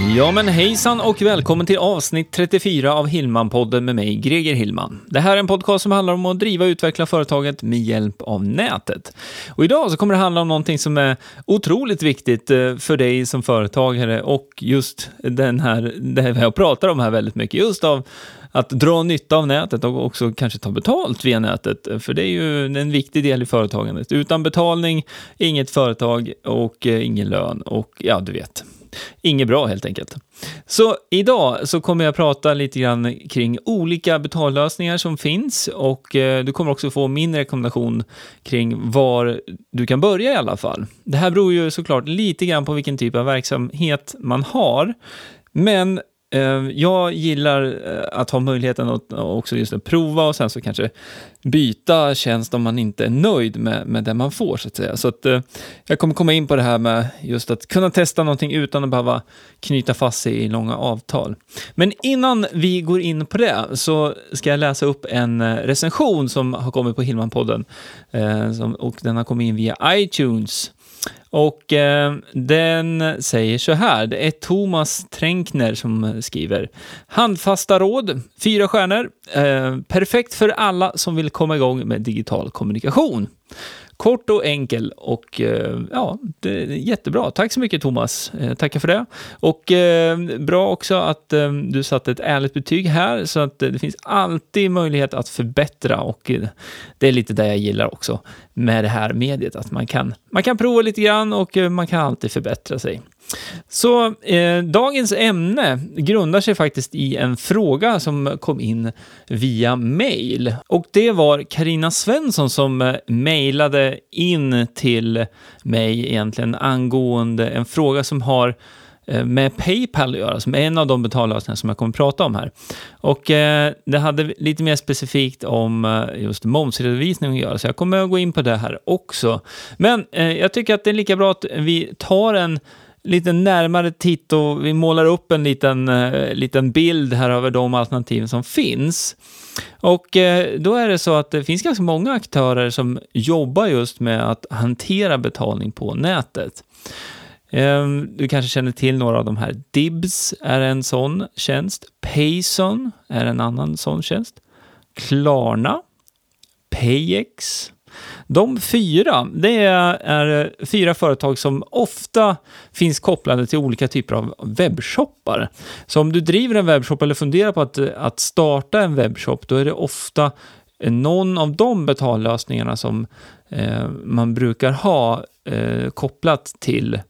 Ja men hejsan och välkommen till avsnitt 34 av Hillman-podden med mig, Greger Hillman. Det här är en podcast som handlar om att driva och utveckla företaget med hjälp av nätet. Och idag så kommer det handla om någonting som är otroligt viktigt eh, för dig som företagare och just den här, det här jag pratar om här väldigt mycket, just av att dra nytta av nätet och också kanske ta betalt via nätet, eh, för det är ju en viktig del i företagandet. Utan betalning, inget företag och eh, ingen lön och ja, du vet. Inget bra helt enkelt. Så idag så kommer jag prata lite grann kring olika betallösningar som finns och eh, du kommer också få min rekommendation kring var du kan börja i alla fall. Det här beror ju såklart lite grann på vilken typ av verksamhet man har. Men Ehm, jag gillar eh, att ha möjligheten att också just att prova och sen så kanske byta tjänst om man inte är nöjd med, med det man får så att säga. Så att eh, jag kommer komma in på det här med just att kunna testa någonting utan att behöva knyta fast sig i långa avtal. Men innan vi går in på det så ska jag läsa upp en eh, recension som har kommit på Hillman-podden och den har kommit in via iTunes. Och eh, den säger så här, det är Thomas Tränkner som skriver. Handfasta råd, fyra stjärnor. Eh, perfekt för alla som vill komma igång med digital kommunikation. Kort och enkel och eh, ja, det är jättebra. Tack så mycket Thomas. Eh, tackar för det. Och eh, bra också att du satte ett ärligt betyg här så att det finns alltid möjlighet att förbättra och det är lite det jag gillar också med det här mediet, att man kan, man kan prova lite grann och man kan alltid förbättra sig. Så eh, dagens ämne grundar sig faktiskt i en fråga som kom in via mail. Och det var Karina Svensson som eh, mejlade in till mig egentligen angående en fråga som har eh, med Paypal att göra, som är en av de betallösningar som jag kommer att prata om här. Och eh, det hade lite mer specifikt om eh, just momsredovisning att göra, så jag kommer att gå in på det här också. Men eh, jag tycker att det är lika bra att vi tar en lite närmare titt och vi målar upp en liten, eh, liten bild här över de alternativ som finns. Och eh, då är det så att det finns ganska många aktörer som jobbar just med att hantera betalning på nätet. Ehm, du kanske känner till några av de här. Dibs är en sån tjänst. Payson är en annan sån tjänst. Klarna. Payex de fyra, det är fyra företag som ofta finns kopplade till olika typer av webbshoppar. Så om du driver en webbshop eller funderar på att, att starta en webbshop, då är det ofta någon av de betallösningarna som eh, man brukar ha eh, kopplat till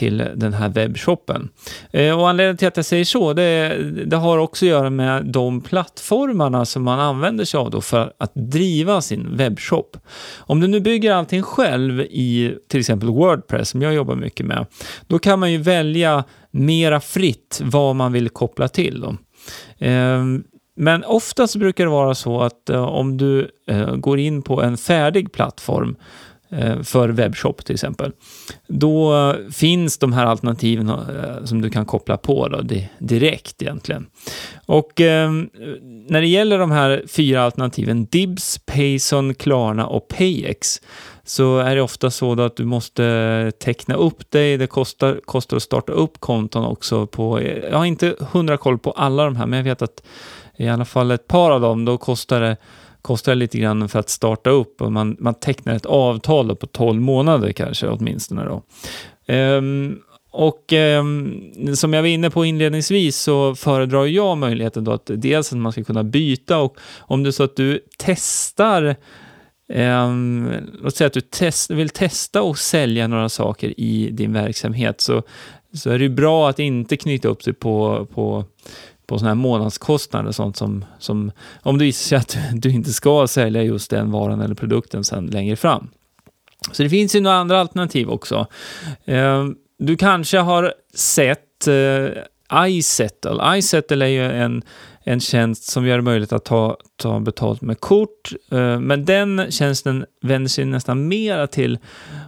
till den här webbshoppen. Eh, och anledningen till att jag säger så, det, det, har också att göra med de plattformarna som man använder sig av då för att driva sin webbshop. Om du nu bygger allting själv i till exempel Wordpress, som jag jobbar mycket med, då kan man ju välja mera fritt vad man vill koppla till. Då. Ehm, men oftast brukar det vara så att eh, om du eh, går in på en färdig plattform Eh, för webbshop till exempel. Då finns de här alternativen eh, som du kan koppla på då, direkt egentligen. Och eh, när det gäller de här fyra alternativen, Dibs, Payson, Klarna och Payex, så är det ofta så att du måste teckna upp dig. Det kostar, kostar att starta upp konton också på, jag har inte hundra koll på alla de här, men jag vet att i alla fall ett par av dem, då kostar det kostar lite grann för att starta upp och man, man tecknar ett avtal på 12 månader kanske åtminstone. Då. Um, och eh, som jag var inne på inledningsvis så föredrar jag möjligheten då att dels att man ska kunna byta och om det är så att du testar eh, låt säga att du test, vill testa och sälja några saker i din verksamhet så, så är det bra att inte knyta upp sig på, på på sådana här månadskostnader, sånt som, som om det visar sig att du inte ska sälja just den varan eller produkten sen längre fram. Så det finns ju några andra alternativ också. Ehm, du kanske har sett eh, iSettle. iSettle är ju en, en tjänst som gör det möjligt att ta, ta betalt med kort, eh, men den tjänsten vänder sig nästan mera till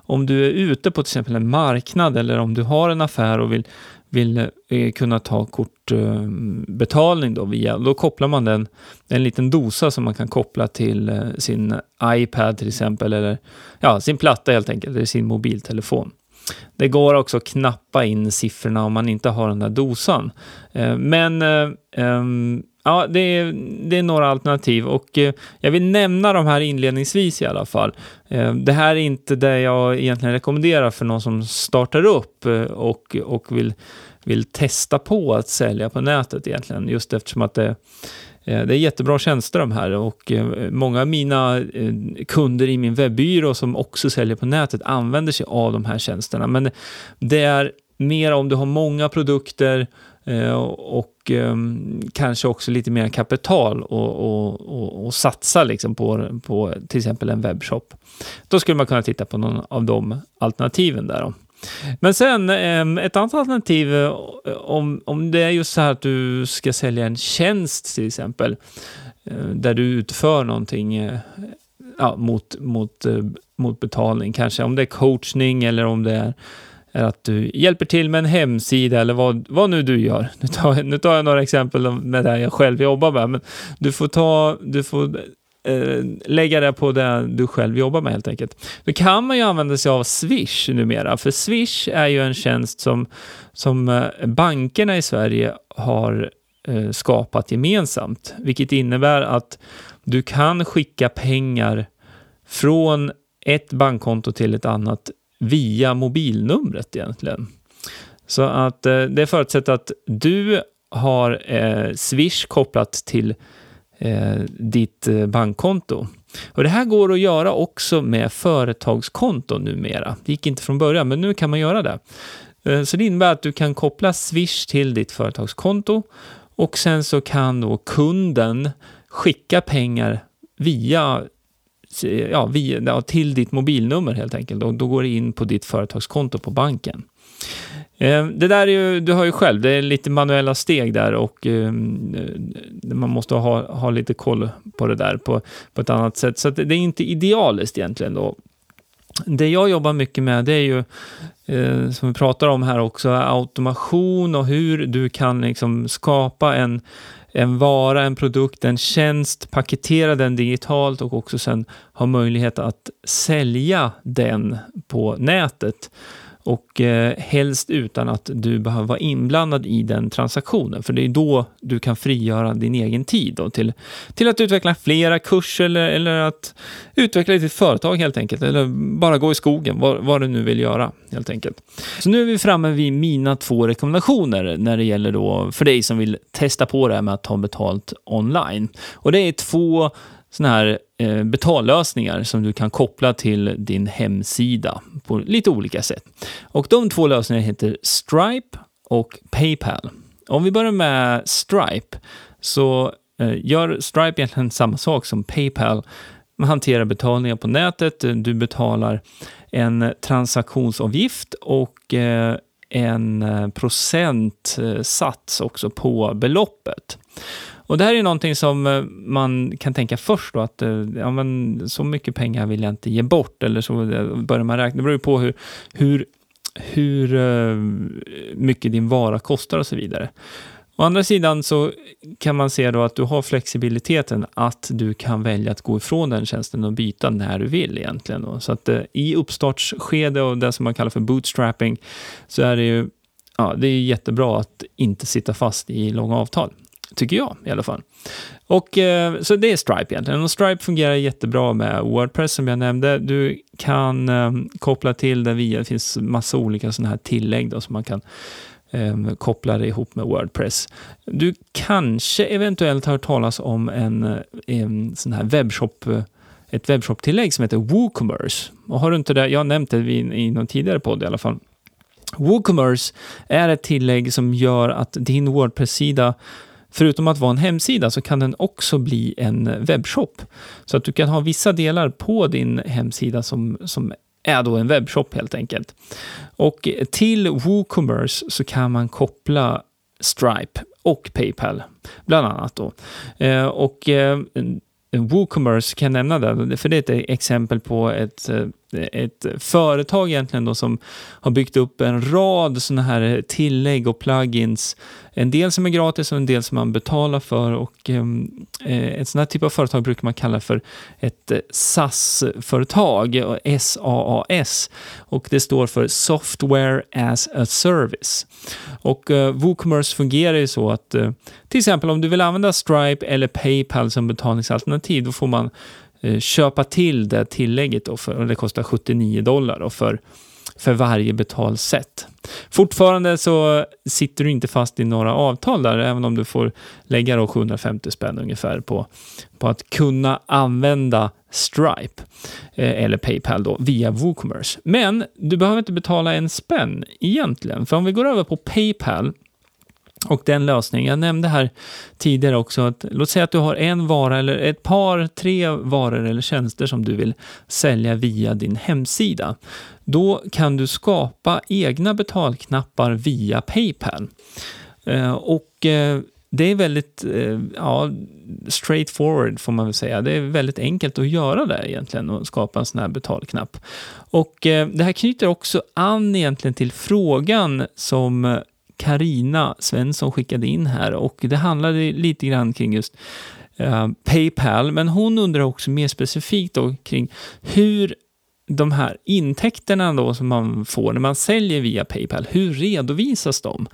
om du är ute på till exempel en marknad eller om du har en affär och vill vill eh, kunna ta kort kortbetalning eh, då via, då kopplar man den, en liten dosa som man kan koppla till eh, sin iPad till exempel, eller ja, sin platta helt enkelt, eller sin mobiltelefon. Det går också att knappa in siffrorna om man inte har den där dosan. Eh, men ehm, ja, det är, det är några alternativ och jag vill nämna de här inledningsvis i alla fall. Det här är inte det jag egentligen rekommenderar för någon som startar upp och, och vill vill testa på att sälja på nätet egentligen, just eftersom att det, eh, det är jättebra tjänster de här och eh, många av mina eh, kunder i min webbyrå som också säljer på nätet använder sig av de här tjänsterna. Men det är mer om du har många produkter och ehm, kanske också lite mer kapital och, och, och, och satsa liksom på, på till exempel en webbshop. Då skulle man kunna titta på någon av de alternativen där. Då. Men sen ehm, ett annat alternativ eh, om, om det är just så här att du ska sälja en tjänst till exempel, eh, där du utför någonting eh, ja, mot, mot, mot betalning, kanske om det är coachning eller om det är är att du hjälper till med en hemsida eller vad, vad nu du gör. Nu tar, nu tar jag några exempel med det jag själv jobbar med, men du får, ta, du får eh, lägga det på det du själv jobbar med helt enkelt. Då kan man ju använda sig av Swish numera, för Swish är ju en tjänst som, som eh, bankerna i Sverige har eh, skapat gemensamt, vilket innebär att du kan skicka pengar från ett bankkonto till ett annat via mobilnumret egentligen. Så att eh, det förutsätter att du har eh, Swish kopplat till eh, ditt eh, bankkonto. Och det här går att göra också med företagskonto numera. Det gick inte från början, men nu kan man göra det. Eh, så det innebär att du kan koppla Swish till ditt företagskonto och sen så kan då kunden skicka pengar via ja, via, ja, till ditt mobilnummer helt enkelt. Och då går det in på ditt företagskonto på banken. Ehm, det där är ju, du hör ju själv, det är lite manuella steg där och ehm, eh, man måste ha, ha lite koll på det där på, på ett annat sätt. Så det är inte idealiskt egentligen då. Det jag jobbar mycket med det är ju, eh, som vi pratar om här också, automation och hur du kan liksom skapa en, en vara, en produkt, en tjänst, paketera den digitalt och också sen ha möjlighet att sälja den på nätet och eh, helst utan att du behöver vara inblandad i den transaktionen, för det är då du kan frigöra din egen tid då, till, till att utveckla flera kurser eller, eller att utveckla ditt företag helt enkelt, eller bara gå i skogen, vad, vad du nu vill göra helt enkelt. Så nu är vi framme vid mina två rekommendationer när det gäller då för dig som vill testa på det här med att ta betalt online. Och det är två sådana här Eh, betallösningar som du kan koppla till din hemsida på lite olika sätt. Och de två lösningarna heter Stripe och Paypal. Om vi börjar med Stripe så eh, gör Stripe egentligen samma sak som Paypal. Man hanterar betalningar på nätet, eh, du betalar en transaktionsavgift och en procentsats också på beloppet. Och det här är någonting som eh, man kan tänka först då, att eh, ja, men, så mycket pengar vill jag inte ge bort, eller så eh, börjar man räkna. Det beror ju på hur, hur, hur mycket din vara kostar och så vidare. Å andra sidan så kan man se då att du har flexibiliteten att du kan välja att gå ifrån den tjänsten och byta när du vill egentligen. Då. Så att i uppstartsskede och det som man kallar för bootstrapping så är det ju ja, det är jättebra att inte sitta fast i långa avtal tycker jag i alla fall. Och, eh, så det är Stripe egentligen. Och Stripe fungerar jättebra med Wordpress som jag nämnde. Du kan eh, koppla till det via, det finns massa olika sådana här tillägg då, som man kan eh, koppla det ihop med Wordpress. Du kanske eventuellt har hört talas om en, eh, en sån här webbshop eh, ett webbshop-tillägg som heter WooCommerce. Och har du inte det, jag har nämnt det i någon tidigare podd i alla fall. WooCommerce är ett tillägg som gör att din Wordpress-sida Förutom att vara en hemsida så kan den också bli en webbshop. Så att du kan ha vissa delar på din hemsida som, som är då en webbshop helt enkelt. Och till WooCommerce så kan man koppla Stripe och Paypal, bland annat. Då. Eh, och eh, WooCommerce kan jag nämna det, för det är ett exempel på ett, eh, ett företag egentligen då som har byggt upp en rad sådana här tillägg och plugins. En del som är gratis och en del som man betalar för och ehm, eh, ett sådant här typ av företag brukar man kalla för ett eh, SAS-företag, SAAS, och det står för Software as a Service. Och eh, WooCommerce fungerar ju så att eh, till exempel om du vill använda Stripe eller Paypal som betalningsalternativ, då får man Eh, köpa till det tillägget då för, och det kostar 79 dollar då för, för varje betalsätt. Fortfarande så sitter du inte fast i några avtal där, även om du får lägga då 750 spänn ungefär på, på att kunna använda Stripe eh, eller Paypal då via WooCommerce. Men du behöver inte betala en spänn egentligen, för om vi går över på Paypal och den lösningen, jag nämnde här tidigare också att låt säga att du har en vara eller ett par, tre varor eller tjänster som du vill sälja via din hemsida. Då kan du skapa egna betalknappar via Paypal. Eh, och eh, det är väldigt eh, ja, straightforward får man väl säga. Det är väldigt enkelt att göra det egentligen och skapa en sån här betalknapp. Och det här knyter också an egentligen till frågan som Karina Svensson skickade in här och det handlade lite grann kring just eh, Paypal, men hon undrar också mer specifikt då kring hur de här intäkterna då som man får när man säljer via Paypal, hur redovisas de?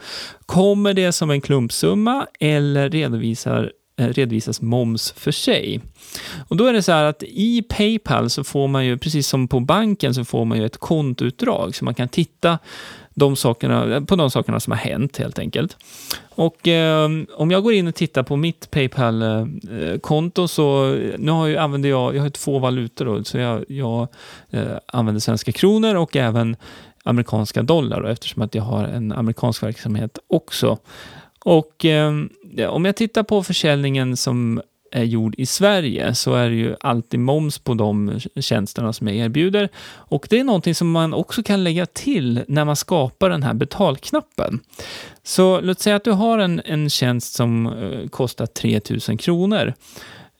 Kommer det som en klumpsumma eller redovisar eh, redovisas moms för sig. Och då är det så här att i Paypal så får man ju, precis som på banken, så får man ju ett kontoutdrag så man kan titta de sakerna, på de sakerna som har hänt helt enkelt. Och eh, om jag går in och tittar på mitt Paypal-konto eh, så eh, nu har jag, använder jag, jag har två valutor då, så jag, jag eh, använder svenska kronor och även amerikanska dollar då, eftersom att jag har en amerikansk verksamhet också. Och eh, om jag tittar på försäljningen som är gjord i Sverige så är det ju alltid moms på de tjänsterna som jag erbjuder. Och det är någonting som man också kan lägga till när man skapar den här betalknappen. Så låt säga att du har en, en tjänst som eh, kostar 3000 kronor.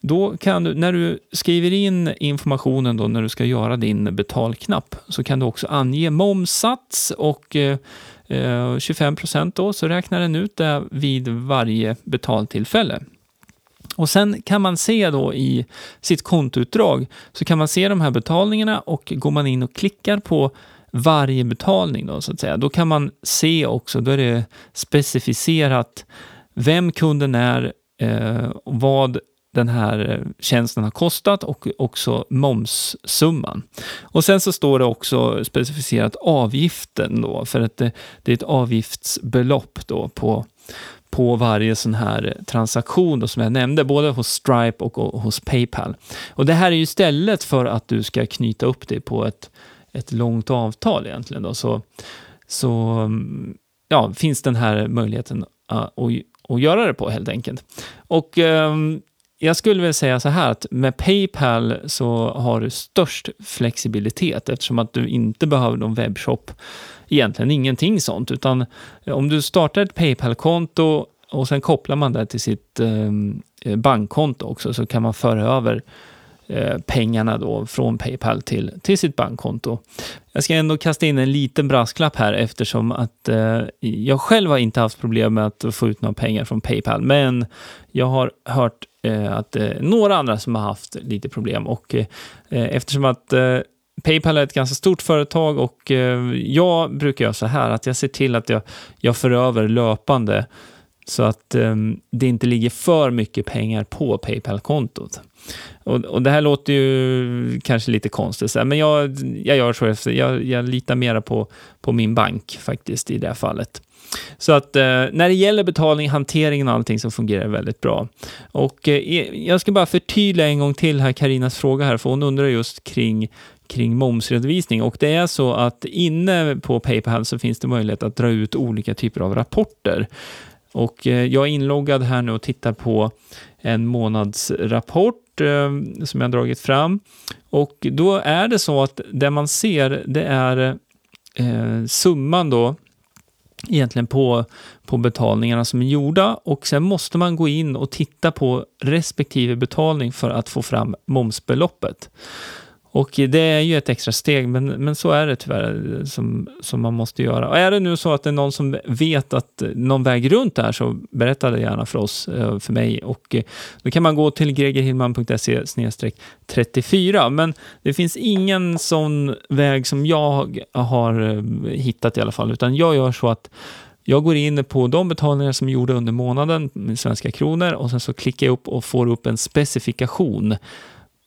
Då kan du, när du skriver in informationen då när du ska göra din betalknapp, så kan du också ange momssats och eh, 25 eh, procent då, så räknar den ut det vid varje betaltillfälle. Och sen kan man se då i sitt kontoutdrag så kan man se de här betalningarna och går man in och klickar på varje betalning då så att säga, då kan man se också, då är det specificerat vem kunden är, eh, vad den här tjänsten har kostat och också momssumman. Och sen så står det också specificerat avgiften då, för att det, det är ett avgiftsbelopp då på på varje sån här transaktion då, som jag nämnde, både hos Stripe och hos Paypal. Och det här är ju istället för att du ska knyta upp det på ett, ett långt avtal egentligen. Då. Så, så ja, finns den här möjligheten äh, att, att göra det på helt enkelt. Och um, jag skulle väl säga så här att med Paypal så har du störst flexibilitet eftersom att du inte behöver någon webbshop egentligen ingenting sånt, utan om du startar ett Paypal-konto och sen kopplar man det till sitt eh, bankkonto också, så kan man föra över eh, pengarna då från Paypal till, till sitt bankkonto. Jag ska ändå kasta in en liten brasklapp här eftersom att eh, jag själv har inte haft problem med att få ut några pengar från Paypal, men jag har hört Eh, att eh, några andra som har haft lite problem och eh, eh eftersom att eh, Paypal är ett ganska stort företag och jag brukar göra så här att jag ser till att jag, jag för över löpande så att um, det inte ligger för mycket pengar på Paypal-kontot. Och, och, det här låter ju kanske lite konstigt, men jag, jag gör så. Jag, jag litar mera på, på min bank faktiskt i det här fallet. Så att eh, när det gäller betalning, hanteringen och allting så fungerar det väldigt bra. Och eh, e, jag ska bara förtydliga en gång till här Karinas fråga här, för hon undrar just kring kring momsredovisning och det är så att inne på Paypal så finns det möjlighet att dra ut olika typer av rapporter. Och eh, jag är inloggad här nu och tittar på en månadsrapport eh, som jag dragit fram. Och då är det så att det man ser, det är eh, summan då egentligen på, på betalningarna som är gjorda och sen måste man gå in och titta på respektive betalning för att få fram momsbeloppet. Och det är ju ett extra steg, men, men så är det tyvärr som, som man måste göra. Och är det nu så att det är någon som vet att någon väg runt det här, så berätta det gärna för oss, eh, för mig. Och eh, då kan man gå till gregerhillman.se 34. Men det finns ingen sån väg som jag har eh, hittat i alla fall, utan jag gör så att jag går in på de betalningar som är gjorda under månaden med svenska kronor och sen så klickar jag upp och får upp en specifikation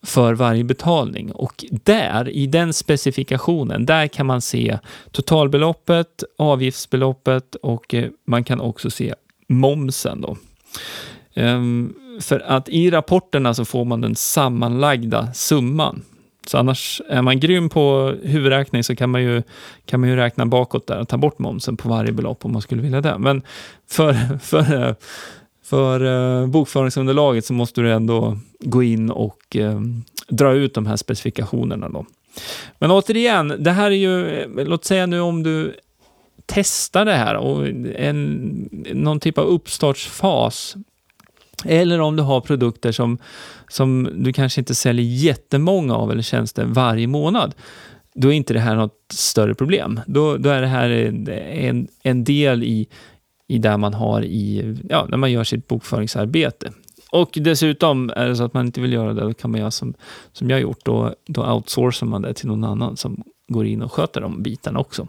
för varje betalning. Och där, i den specifikationen, där kan man se totalbeloppet, avgiftsbeloppet och eh, man kan också se momsen. Då. Ehm, för att i rapporterna så får man den sammanlagda summan. Så annars är man grym på huvudräkning så kan man ju, kan man ju räkna bakåt där och ta bort momsen på varje belopp om man skulle vilja det. Men för, för eh, för eh, bokföringsunderlaget så måste du ändå gå in och eh, dra ut de här specifikationerna. Då. Men återigen, det här är ju, eh, låt säga nu om du testar det här och en, någon typ av uppstartsfas eller om du har produkter som, som du kanske inte säljer jättemånga av eller tjänster varje månad, då är inte det här något större problem. Då, då är det här en, en del i i där man har i, ja, när man gör sitt bokföringsarbete. Och dessutom är det så att man inte vill göra det, då kan man göra som, som jag har gjort, då, då outsourcar man det till någon annan som går in och sköter de bitarna också.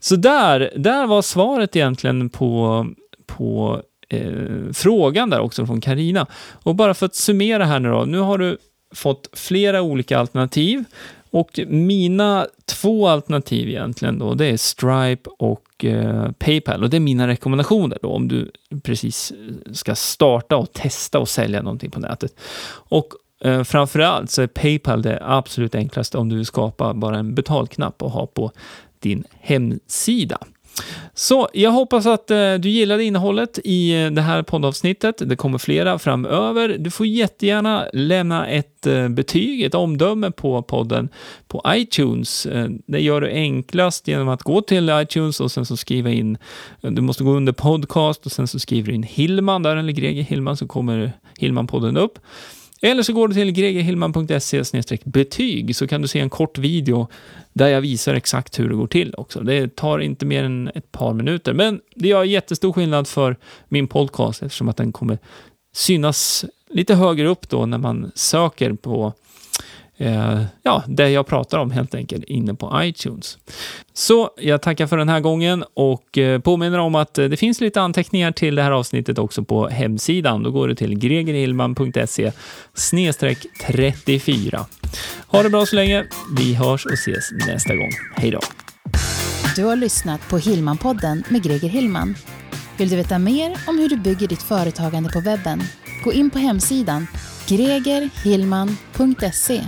Så där, där var svaret egentligen på, på eh, frågan där också från Karina. Och bara för att summera här nu då, nu har du fått flera olika alternativ och mina två alternativ egentligen då, det är Stripe och eh, Paypal. Och det är mina rekommendationer då, om du precis eh, ska starta och testa och sälja någonting på nätet. Och eh, framförallt så är Paypal det absolut enklaste om du vill skapa bara en betalknapp och ha på din hemsida. Så jag hoppas att eh, du gillade innehållet i eh, det här poddavsnittet. Det kommer flera framöver. Du får jättegärna lämna ett eh, betyg, ett omdöme på podden på iTunes. Eh, det gör du enklast genom att gå till iTunes och sen så skriva in, eh, du måste gå under podcast och sen så skriver du in Hillman, där eller Greger Hillman, så kommer Hillman-podden upp. Eller så går du till gregerhillman.se betyg så kan du se en kort video där jag visar exakt hur det går till också. Det tar inte mer än ett par minuter, men det gör jättestor skillnad för min podcast eftersom att den kommer synas lite högre upp då när man söker på eh, ja, det jag pratar om helt enkelt inne på iTunes. Så jag tackar för den här gången och eh, påminner om att eh, det finns lite anteckningar till det här avsnittet också på hemsidan. Då går du till gregerhillman.se 34. Ha det bra så länge. Vi hörs och ses nästa gång. Hej då! Du har lyssnat på Hillmanpodden med Greger Hillman. Vill du veta mer om hur du bygger ditt företagande på webben? Gå in på hemsidan gregerhillman.se